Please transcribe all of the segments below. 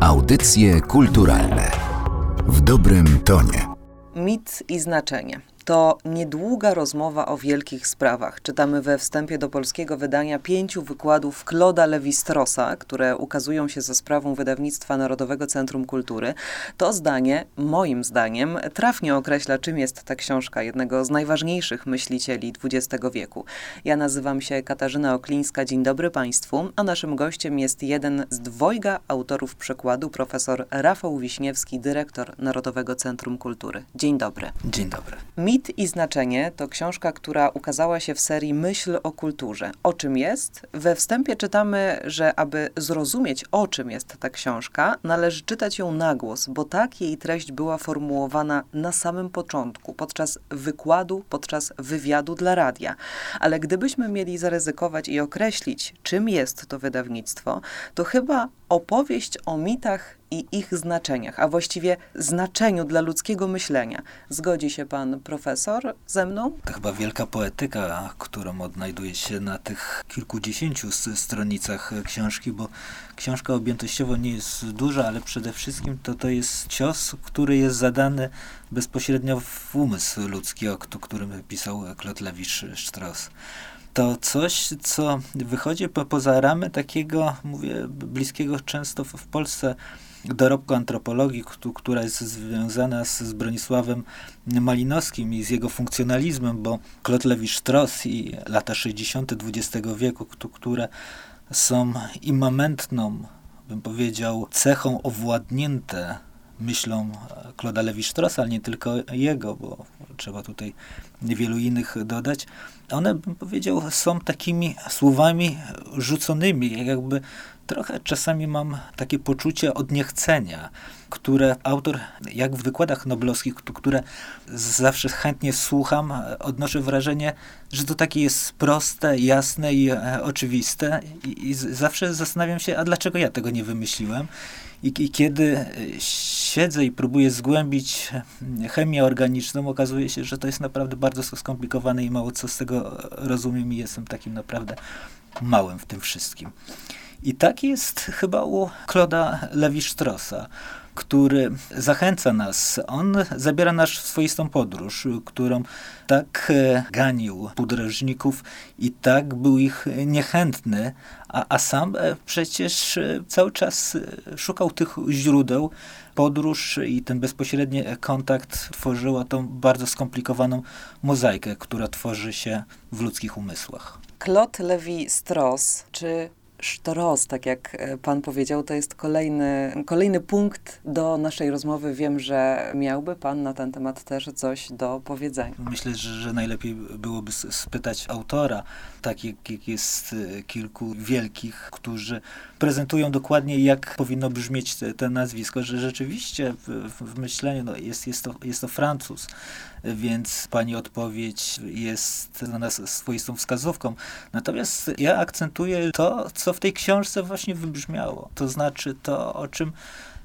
Audycje kulturalne w dobrym tonie. Mit i znaczenie. To niedługa rozmowa o wielkich sprawach. Czytamy we wstępie do polskiego wydania pięciu wykładów Kloda Lewistrosa, które ukazują się za sprawą wydawnictwa Narodowego Centrum Kultury. To zdanie, moim zdaniem, trafnie określa, czym jest ta książka jednego z najważniejszych myślicieli XX wieku. Ja nazywam się Katarzyna Oklińska. Dzień dobry Państwu, a naszym gościem jest jeden z dwojga autorów przekładu, profesor Rafał Wiśniewski, dyrektor Narodowego Centrum Kultury. Dzień dobry. Dzień dobry. Mit i znaczenie to książka, która ukazała się w serii Myśl o kulturze. O czym jest? We wstępie czytamy, że aby zrozumieć, o czym jest ta książka, należy czytać ją na głos, bo tak jej treść była formułowana na samym początku, podczas wykładu, podczas wywiadu dla radia. Ale gdybyśmy mieli zaryzykować i określić, czym jest to wydawnictwo, to chyba opowieść o mitach i ich znaczeniach, a właściwie znaczeniu dla ludzkiego myślenia. Zgodzi się pan profesor ze mną? To chyba wielka poetyka, którą odnajduje się na tych kilkudziesięciu stronicach książki, bo książka objętościowo nie jest duża, ale przede wszystkim to, to jest cios, który jest zadany bezpośrednio w umysł ludzki, o którym pisał Claude Levi-Strauss to coś, co wychodzi po, poza ramy takiego, mówię, bliskiego często w Polsce dorobku antropologii, która jest związana z, z Bronisławem Malinowskim i z jego funkcjonalizmem, bo Levi-Strauss i lata 60. XX wieku, które są imamentną, bym powiedział, cechą owładnięte myślą Claude'a Levi-Straussa, ale nie tylko jego, bo trzeba tutaj niewielu innych dodać, one, bym powiedział, są takimi słowami rzuconymi, jakby trochę czasami mam takie poczucie odniechcenia, które autor, jak w wykładach noblowskich, które zawsze chętnie słucham, odnoszę wrażenie, że to takie jest proste, jasne i e, oczywiste i, i zawsze zastanawiam się, a dlaczego ja tego nie wymyśliłem? I, I, kiedy e, siedzę i próbuję zgłębić e, chemię organiczną, okazuje się, że to jest naprawdę bardzo skomplikowane i mało co z tego rozumiem i jestem takim naprawdę małym w tym wszystkim. I tak jest chyba u Kloda Lewi-Straussa który zachęca nas. On zabiera nas w swoistą podróż, którą tak e, ganił podróżników i tak był ich niechętny, a, a sam e, przecież e, cały czas szukał tych źródeł. Podróż i ten bezpośredni kontakt tworzyła tą bardzo skomplikowaną mozaikę, która tworzy się w ludzkich umysłach. Claude Levi-Strauss, czy Sztoros, tak jak e, pan powiedział, to jest kolejny, kolejny punkt do naszej rozmowy. Wiem, że miałby pan na ten temat też coś do powiedzenia. Myślę, że, że najlepiej byłoby spytać autora, tak jak, jest e, kilku wielkich, którzy prezentują dokładnie, jak powinno brzmieć te, te nazwisko, że rzeczywiście w, w myśleniu no, jest, jest, to, jest to Francuz, więc pani odpowiedź jest dla nas swoistą wskazówką. Natomiast ja akcentuję to, co w tej książce właśnie wybrzmiało. To znaczy to, o czym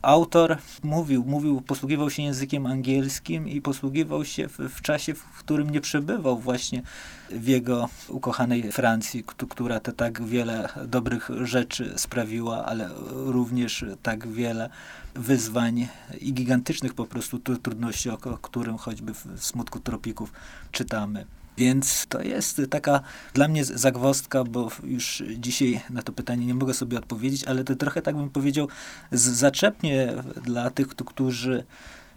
autor mówił, mówił, posługiwał się językiem angielskim i posługiwał się w, w, czasie, w którym nie przebywał właśnie w jego ukochanej Francji, która te tak wiele dobrych rzeczy sprawiła, ale również tak wiele wyzwań i gigantycznych po prostu trudności, o którym choćby w Smutku Tropików czytamy. Więc to jest taka dla mnie zagwostka, bo już dzisiaj na to pytanie nie mogę sobie odpowiedzieć, ale to trochę tak bym powiedział zaczepnie dla tych, którzy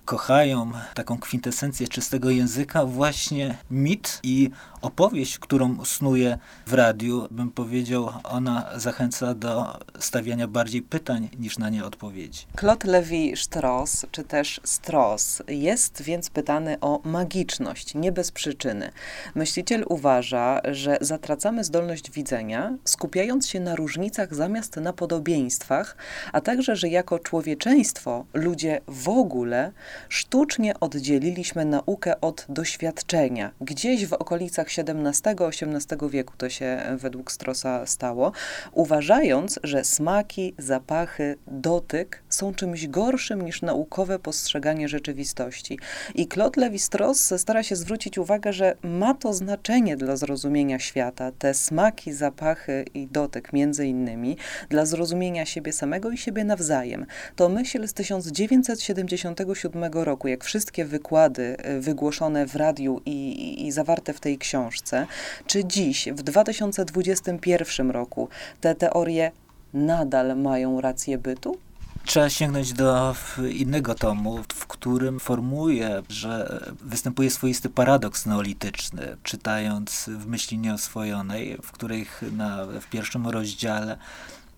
kochają taką kwintesencję czystego języka, właśnie mit i opowieść, którą snuje w radiu, bym powiedział, ona zachęca do stawiania bardziej pytań niż na nie odpowiedzi. Claude Levi-Strauss, czy też Strauss, jest więc pytany o magiczność, nie bez przyczyny. Myśliciel uważa, że zatracamy zdolność widzenia, skupiając się na różnicach zamiast na podobieństwach, a także, że jako człowieczeństwo ludzie w ogóle sztucznie oddzieliliśmy naukę od doświadczenia. Gdzieś w okolicach XVII-XVIII wieku to się według Strosa stało, uważając, że smaki, zapachy, dotyk są czymś gorszym niż naukowe postrzeganie rzeczywistości. I Claude Lévi-Strauss stara się zwrócić uwagę, że ma to znaczenie dla zrozumienia świata, te smaki, zapachy i dotyk między innymi, dla zrozumienia siebie samego i siebie nawzajem. To myśl z 1977 roku, jak wszystkie wykłady y, wygłoszone w radiu i, i, i zawarte w tej książce, czy dziś, w 2021 roku, te teorie nadal mają rację bytu? Trzeba sięgnąć do innego tomu, w którym formułuje, że występuje swoisty paradoks neolityczny, czytając w myśli nieoswojonej, w której na, w pierwszym rozdziale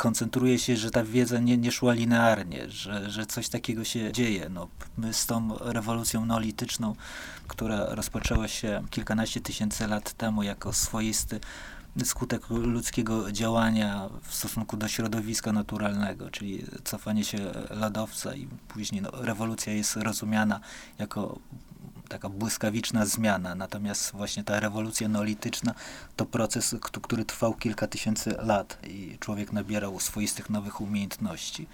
koncentruje się, że ta wiedza nie, nie szła linearnie, że, że coś takiego się dzieje. No, my z tą rewolucją neolityczną, która rozpoczęła się kilkanaście tysięcy lat temu jako swoisty skutek ludzkiego działania w stosunku do środowiska naturalnego, czyli cofanie się lodowca i później no, rewolucja jest rozumiana jako taka błyskawiczna zmiana. Natomiast właśnie ta rewolucja neolityczna to proces, który trwał kilka tysięcy lat i człowiek nabierał swoistych nowych umiejętności.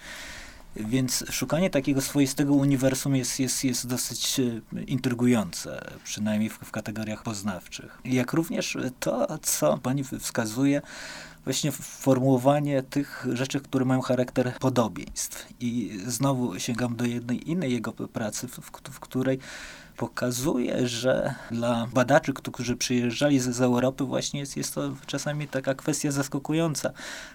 Więc szukanie takiego swoistego uniwersum jest, jest, jest dosyć e, intrygujące, przynajmniej w, w kategoriach poznawczych. Jak również to, co pani wskazuje, właśnie formułowanie tych rzeczy, które mają charakter podobieństw. I znowu sięgam do jednej innej jego pracy, w, w, w której pokazuje, że dla badaczy, którzy przyjeżdżali z, z Europy, właśnie jest, jest to czasami taka kwestia zaskakująca,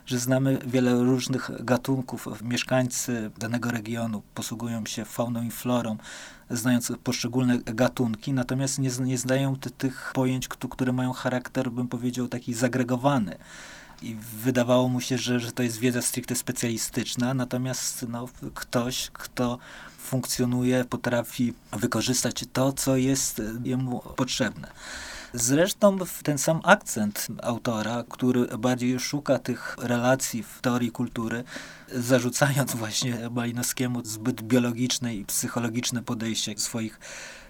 że znamy wiele różnych gatunków. Mieszkańcy danego regionu posługują się fauną i florą, znając poszczególne gatunki, natomiast nie, nie zdają ty, tych pojęć, które mają charakter, bym powiedział, taki zagregowany i wydawało mu się, że, że to jest wiedza stricte specjalistyczna, natomiast no, ktoś, kto funkcjonuje, potrafi wykorzystać to, co jest jemu potrzebne. Zresztą ten sam akcent autora, który bardziej szuka tych relacji w teorii kultury, zarzucając właśnie Malinowskiemu zbyt biologiczne i psychologiczne podejście swoich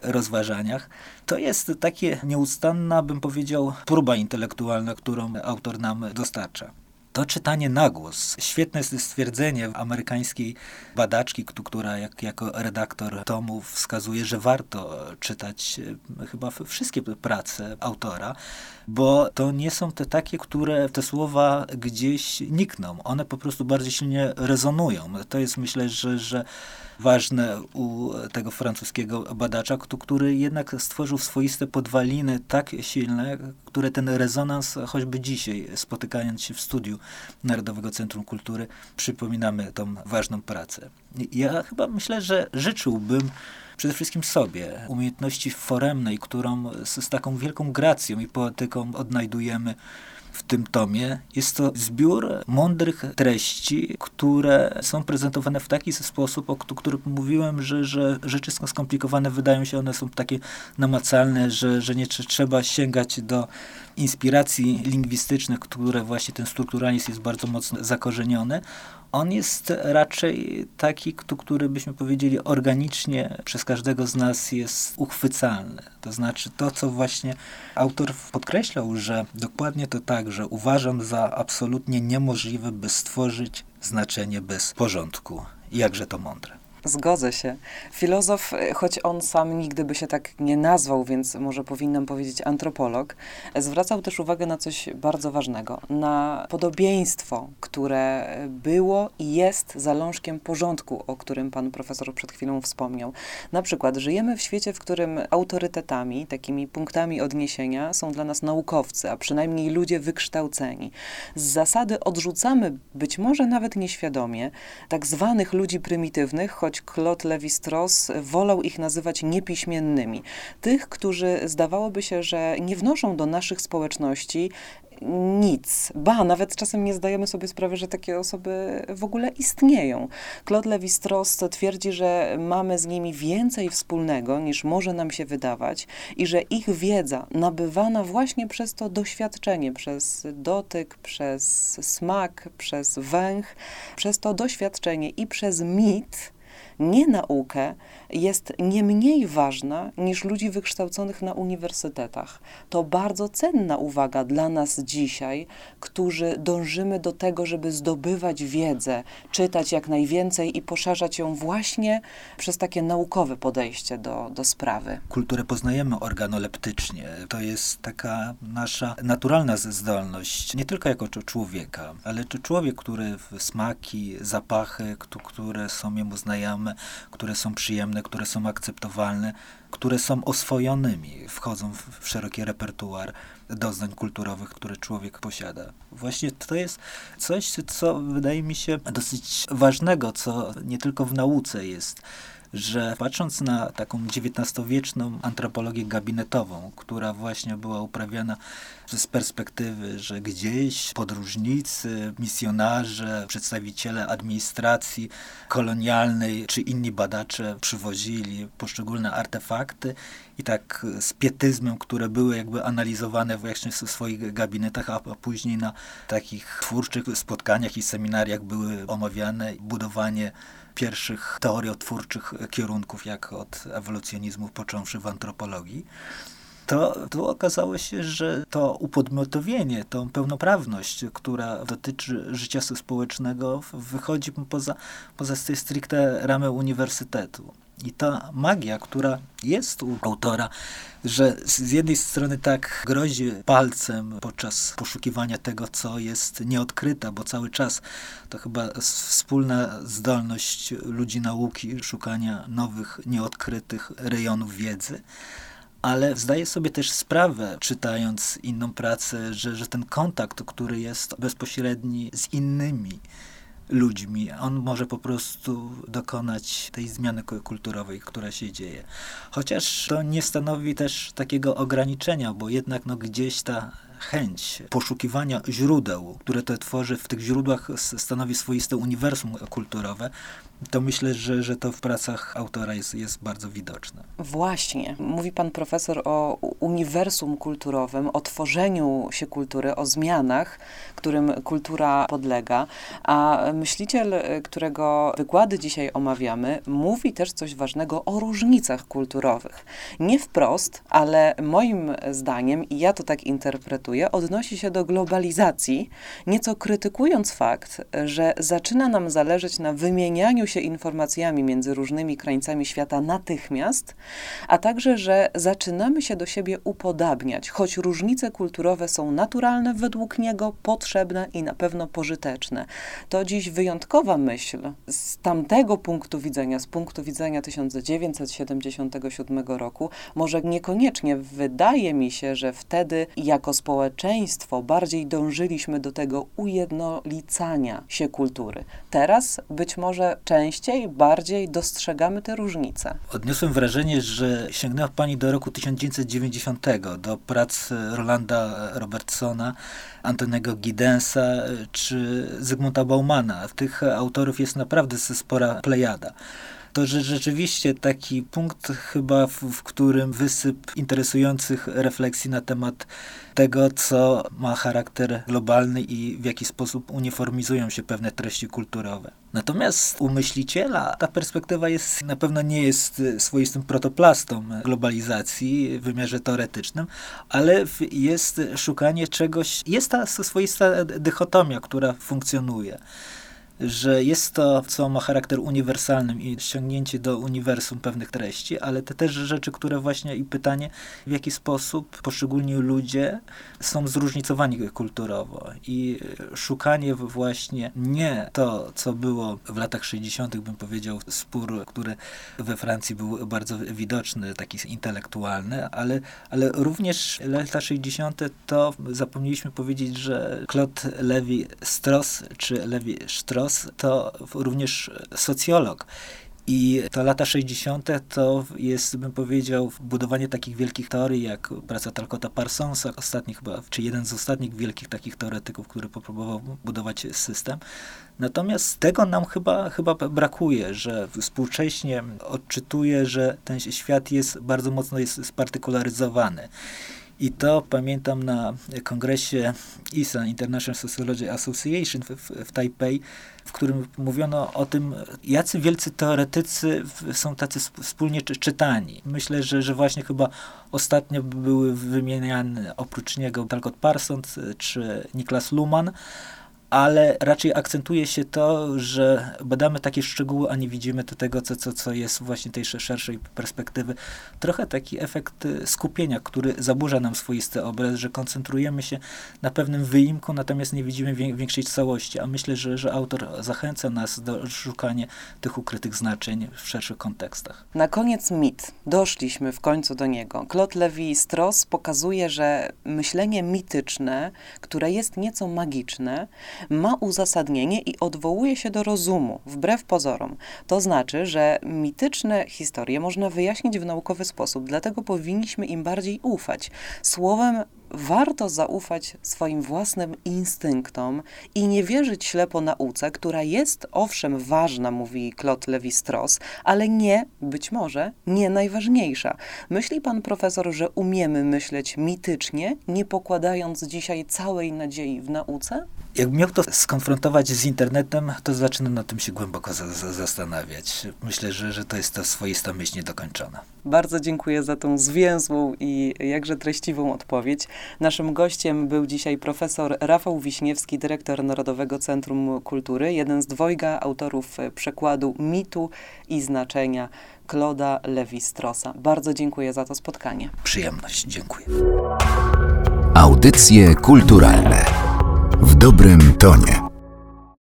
rozważaniach, to jest takie nieustanna, bym powiedział, próba intelektualna, którą autor nam dostarcza. To czytanie na głos. Świetne jest stwierdzenie amerykańskiej badaczki, która jak, jako redaktor tomu wskazuje, że warto czytać e, chyba wszystkie prace autora, bo to nie są te takie, które te słowa gdzieś nikną. One po prostu bardziej silnie rezonują. To jest myślę, że, że ważne u tego francuskiego badacza, który jednak stworzył swoiste podwaliny tak silne, które ten rezonans choćby dzisiaj, spotykając się w studiu Narodowego Centrum Kultury, przypominamy tą ważną pracę. Ja chyba myślę, że życzyłbym przede wszystkim sobie umiejętności foremnej, którą z, z taką wielką gracją i poetyką odnajdujemy w tym tomie. Jest to zbiór mądrych treści, które są prezentowane w taki sposób, o którym mówiłem, że, że rzeczy skomplikowane wydają się, one są takie namacalne, że, że nie trzeba sięgać do inspiracji lingwistycznych, które właśnie ten strukturalizm jest bardzo mocno zakorzeniony on jest raczej taki, który byśmy powiedzieli organicznie przez każdego z nas jest uchwycalny. To znaczy to, co właśnie autor podkreślał, że dokładnie to tak, że uważam za absolutnie niemożliwe, by stworzyć znaczenie bez porządku. Jakże to mądre. Zgodzę się. Filozof, choć on sam nigdy by się tak nie nazwał, więc może powinnam powiedzieć antropolog, zwracał też uwagę na coś bardzo ważnego, na podobieństwo, które było i jest zalążkiem porządku, o którym pan profesor przed chwilą wspomniał. Na przykład żyjemy w świecie, w którym autorytetami, takimi punktami odniesienia są dla nas naukowcy, a przynajmniej ludzie wykształceni. Z zasady odrzucamy, być może nawet nieświadomie, tak zwanych ludzi prymitywnych, choć choć Claude Lévi-Strauss wolał ich nazywać niepiśmiennymi. Tych, którzy zdawałoby się, że nie wnoszą do naszych społeczności nic. Ba, nawet czasem nie zdajemy sobie sprawy, że takie osoby w ogóle istnieją. Claude Lévi-Strauss twierdzi, że mamy z nimi więcej wspólnego, niż może nam się wydawać i że ich wiedza nabywana właśnie przez to doświadczenie, przez dotyk, przez smak, przez węch, przez to doświadczenie i przez mit nie naukę, jest nie mniej ważna niż ludzi wykształconych na uniwersytetach. To bardzo cenna uwaga dla nas dzisiaj, którzy dążymy do tego, żeby zdobywać wiedzę, czytać jak najwięcej i poszerzać ją właśnie przez takie naukowe podejście do, do sprawy. Kulturę poznajemy organoleptycznie. To jest taka nasza naturalna zdolność, nie tylko jako człowieka, ale to człowiek, który smaki, zapachy, które są jemu znajome, które są przyjemne, które są akceptowalne, które są oswojonymi, wchodzą w, szeroki repertuar doznań kulturowych, które człowiek posiada. Właśnie to jest coś, co wydaje mi się dosyć ważnego, co nie tylko w nauce jest że patrząc na taką XIX-wieczną antropologię gabinetową, która właśnie była uprawiana z perspektywy, że gdzieś podróżnicy, misjonarze, przedstawiciele administracji kolonialnej czy inni badacze przywozili poszczególne artefakty i tak z pietyzmem, które były jakby analizowane właśnie w swoich gabinetach, a później na takich twórczych spotkaniach i seminariach były omawiane budowanie pierwszych teoriotwórczych kierunków, jak od ewolucjonizmu począwszy w antropologii, to, to okazało się, że to upodmiotowienie, tą pełnoprawność, która dotyczy życia społecznego, wychodzi poza, poza te stricte ramy uniwersytetu. I ta magia, która jest u autora, że z jednej strony tak grozi palcem podczas poszukiwania tego, co jest nieodkryte, bo cały czas to chyba wspólna zdolność ludzi nauki szukania nowych, nieodkrytych rejonów wiedzy. Ale zdaję sobie też sprawę, czytając inną pracę, że, że ten kontakt, który jest bezpośredni z innymi, ludźmi. On może po prostu dokonać tej zmiany kulturowej, która się dzieje. Chociaż to nie stanowi też takiego ograniczenia, bo jednak no, gdzieś ta chęć poszukiwania źródeł, które to tworzy, w tych źródłach stanowi swoiste uniwersum kulturowe, to myślę, że, że to w pracach autora jest, jest bardzo widoczne. Właśnie. Mówi pan profesor o uniwersum kulturowym, o tworzeniu się kultury, o zmianach, którym kultura podlega, a myśliciel, którego wykłady dzisiaj omawiamy, mówi też coś ważnego o różnicach kulturowych. Nie wprost, ale moim zdaniem, i ja to tak interpretuję, odnosi się do globalizacji, nieco krytykując fakt, że zaczyna nam zależeć na wymienianiu się informacjami między różnymi krańcami świata natychmiast, a także, że zaczynamy się do siebie upodabniać, choć różnice kulturowe są naturalne według niego, potrzebne i na pewno pożyteczne. To dziś wyjątkowa myśl z tamtego punktu widzenia, z punktu widzenia 1977 roku, może niekoniecznie wydaje mi się, że wtedy jako społeczeństwo bardziej dążyliśmy do tego ujednolicania się kultury. Teraz być może część częściej, bardziej dostrzegamy te różnice. Odniosłem wrażenie, że sięgnęła Pani do roku 1990, do prac Rolanda Robertsona, Antonego Gidensa czy Zygmunta Baumana. Tych autorów jest naprawdę spora plejada to że rzeczywiście taki punkt chyba, w, w, którym wysyp interesujących refleksji na temat tego, co ma charakter globalny i w jaki sposób uniformizują się pewne treści kulturowe. Natomiast u myśliciela ta perspektywa jest na pewno nie jest swoistym protoplastą globalizacji w wymiarze teoretycznym, ale jest szukanie czegoś, jest ta swoista dychotomia, która funkcjonuje że jest to, co ma charakter uniwersalny i ściągnięcie do uniwersum pewnych treści, ale te też rzeczy, które właśnie i pytanie, w jaki sposób poszczególni ludzie są zróżnicowani kulturowo i szukanie właśnie nie to, co było w latach 60., bym powiedział, spór, który we Francji był bardzo widoczny, taki intelektualny, ale, ale również lata 60. to zapomnieliśmy powiedzieć, że Claude Levi-Strauss czy Levi-Strauss to również socjolog. I to lata 60. to jest, bym powiedział, budowanie takich wielkich teorii, jak praca Talcota Parsonsa, ostatni chyba, czy jeden z ostatnich wielkich takich teoretyków, który popróbował budować system. Natomiast tego nam chyba, chyba brakuje, że współcześnie odczytuje, że ten świat jest bardzo mocno jest spartykularyzowany I to pamiętam na kongresie ISA, International Sociology Association w, w, Taipei, w którym mówiono o tym, jacy wielcy teoretycy są tacy wspólnie czytani. Myślę, że, że właśnie chyba ostatnio były wymieniane oprócz niego Talcott Parsons czy Niklas Luhmann, ale raczej akcentuje się to, że badamy takie szczegóły, a nie widzimy to tego, co, co, co jest właśnie tej szerszej perspektywy. Trochę taki efekt y, skupienia, który zaburza nam swoisty obraz, że koncentrujemy się na pewnym wyimku, natomiast nie widzimy większej całości, a myślę, że, że autor zachęca nas do szukania tych ukrytych znaczeń w szerszych kontekstach. Na koniec mit. Doszliśmy w końcu do niego. Claude Levi-Strauss pokazuje, że myślenie mityczne, które jest nieco magiczne, ma uzasadnienie i odwołuje się do rozumu, wbrew pozorom. To znaczy, że mityczne historie można wyjaśnić w naukowy sposób, dlatego powinniśmy im bardziej ufać. Słowem, warto zaufać swoim własnym instynktom i nie wierzyć ślepo nauce, która jest owszem ważna, mówi Claude Levi-Strauss, ale nie, być może, nie najważniejsza. Myśli pan profesor, że umiemy myśleć mitycznie, nie pokładając dzisiaj całej nadziei w nauce? Jak miał to skonfrontować z internetem, to zaczynam nad tym się głęboko za, za, zastanawiać. Myślę, że, że to jest ta swoista myśl niedokończona. Bardzo dziękuję za tą zwięzłą i jakże treściwą odpowiedź. Naszym gościem był dzisiaj profesor Rafał Wiśniewski, dyrektor Narodowego Centrum Kultury, jeden z dwojga autorów przekładu mitu i znaczenia Kloda Lewi-Strosa. Bardzo dziękuję za to spotkanie. Przyjemność, dziękuję. Audycje kulturalne w dobrym tonie.